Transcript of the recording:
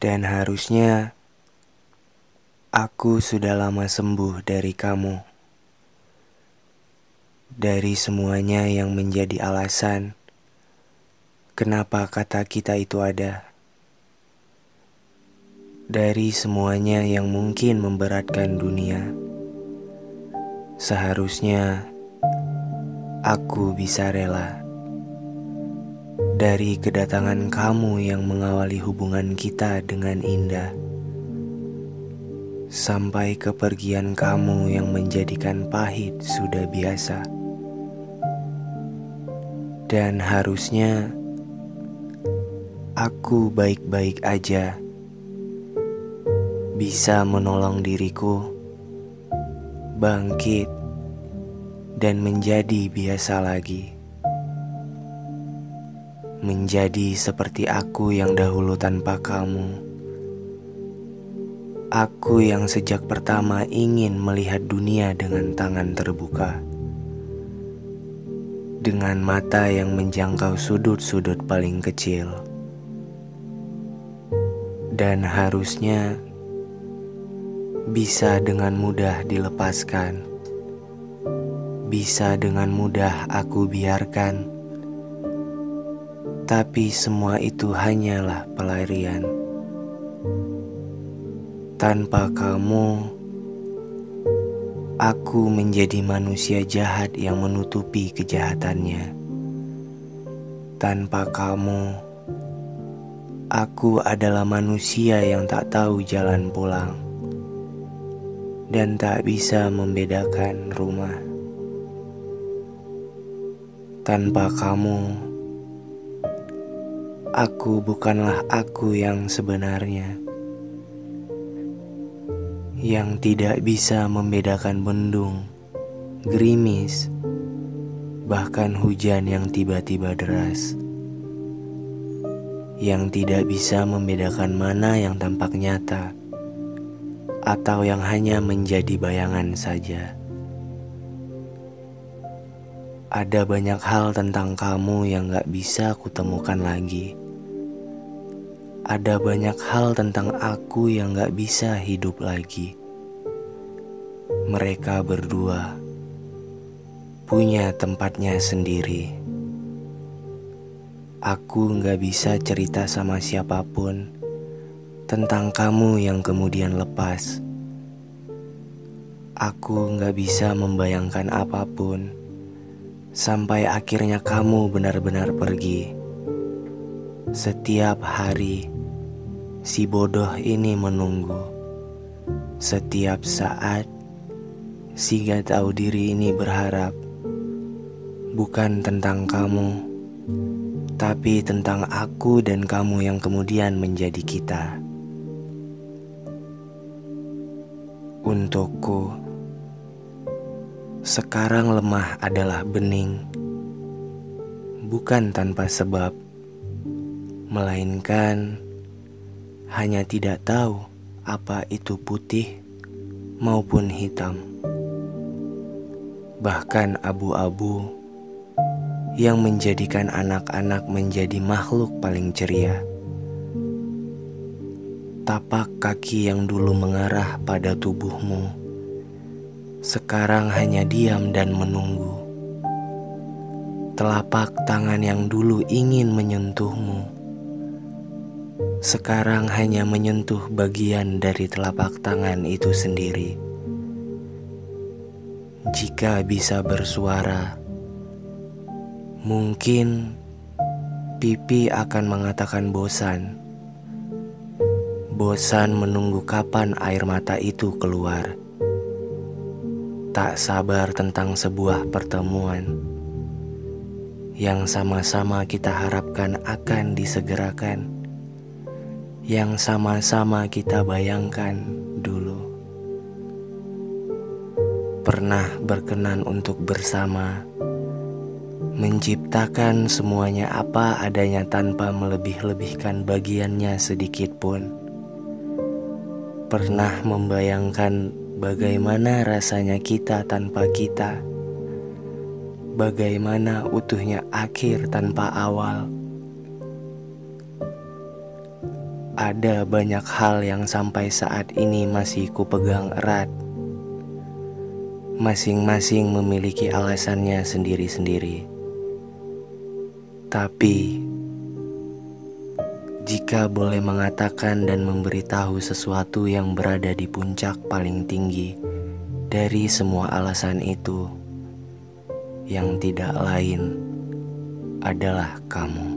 Dan harusnya aku sudah lama sembuh dari kamu. Dari semuanya yang menjadi alasan kenapa kata kita itu ada. Dari semuanya yang mungkin memberatkan dunia. Seharusnya aku bisa rela dari kedatangan kamu yang mengawali hubungan kita dengan indah, sampai kepergian kamu yang menjadikan pahit sudah biasa, dan harusnya aku baik-baik aja, bisa menolong diriku bangkit dan menjadi biasa lagi menjadi seperti aku yang dahulu tanpa kamu. Aku yang sejak pertama ingin melihat dunia dengan tangan terbuka, dengan mata yang menjangkau sudut-sudut paling kecil, dan harusnya bisa dengan mudah dilepaskan, bisa dengan mudah aku biarkan tapi semua itu hanyalah pelarian. Tanpa kamu, aku menjadi manusia jahat yang menutupi kejahatannya. Tanpa kamu, aku adalah manusia yang tak tahu jalan pulang dan tak bisa membedakan rumah. Tanpa kamu, Aku bukanlah aku yang sebenarnya, yang tidak bisa membedakan bendung, gerimis, bahkan hujan yang tiba-tiba deras, yang tidak bisa membedakan mana yang tampak nyata atau yang hanya menjadi bayangan saja. Ada banyak hal tentang kamu yang gak bisa kutemukan lagi. Ada banyak hal tentang aku yang gak bisa hidup lagi. Mereka berdua punya tempatnya sendiri. Aku gak bisa cerita sama siapa pun tentang kamu yang kemudian lepas. Aku gak bisa membayangkan apa pun sampai akhirnya kamu benar-benar pergi. Setiap hari, si bodoh ini menunggu. Setiap saat, si gak tahu diri ini berharap bukan tentang kamu, tapi tentang aku dan kamu yang kemudian menjadi kita. Untukku, sekarang lemah adalah bening, bukan tanpa sebab, melainkan hanya tidak tahu apa itu putih maupun hitam, bahkan abu-abu yang menjadikan anak-anak menjadi makhluk paling ceria. Tapak kaki yang dulu mengarah pada tubuhmu sekarang hanya diam dan menunggu. Telapak tangan yang dulu ingin menyentuhmu, sekarang hanya menyentuh bagian dari telapak tangan itu sendiri. Jika bisa bersuara, mungkin pipi akan mengatakan bosan. Bosan menunggu kapan air mata itu keluar tak sabar tentang sebuah pertemuan yang sama-sama kita harapkan akan disegerakan, yang sama-sama kita bayangkan dulu. Pernah berkenan untuk bersama, menciptakan semuanya apa adanya tanpa melebih-lebihkan bagiannya sedikit pun. Pernah membayangkan Bagaimana rasanya kita tanpa kita? Bagaimana utuhnya akhir tanpa awal? Ada banyak hal yang sampai saat ini masih kupegang erat. Masing-masing memiliki alasannya sendiri-sendiri. Tapi, jika boleh mengatakan dan memberitahu sesuatu yang berada di puncak paling tinggi dari semua alasan itu, yang tidak lain adalah kamu.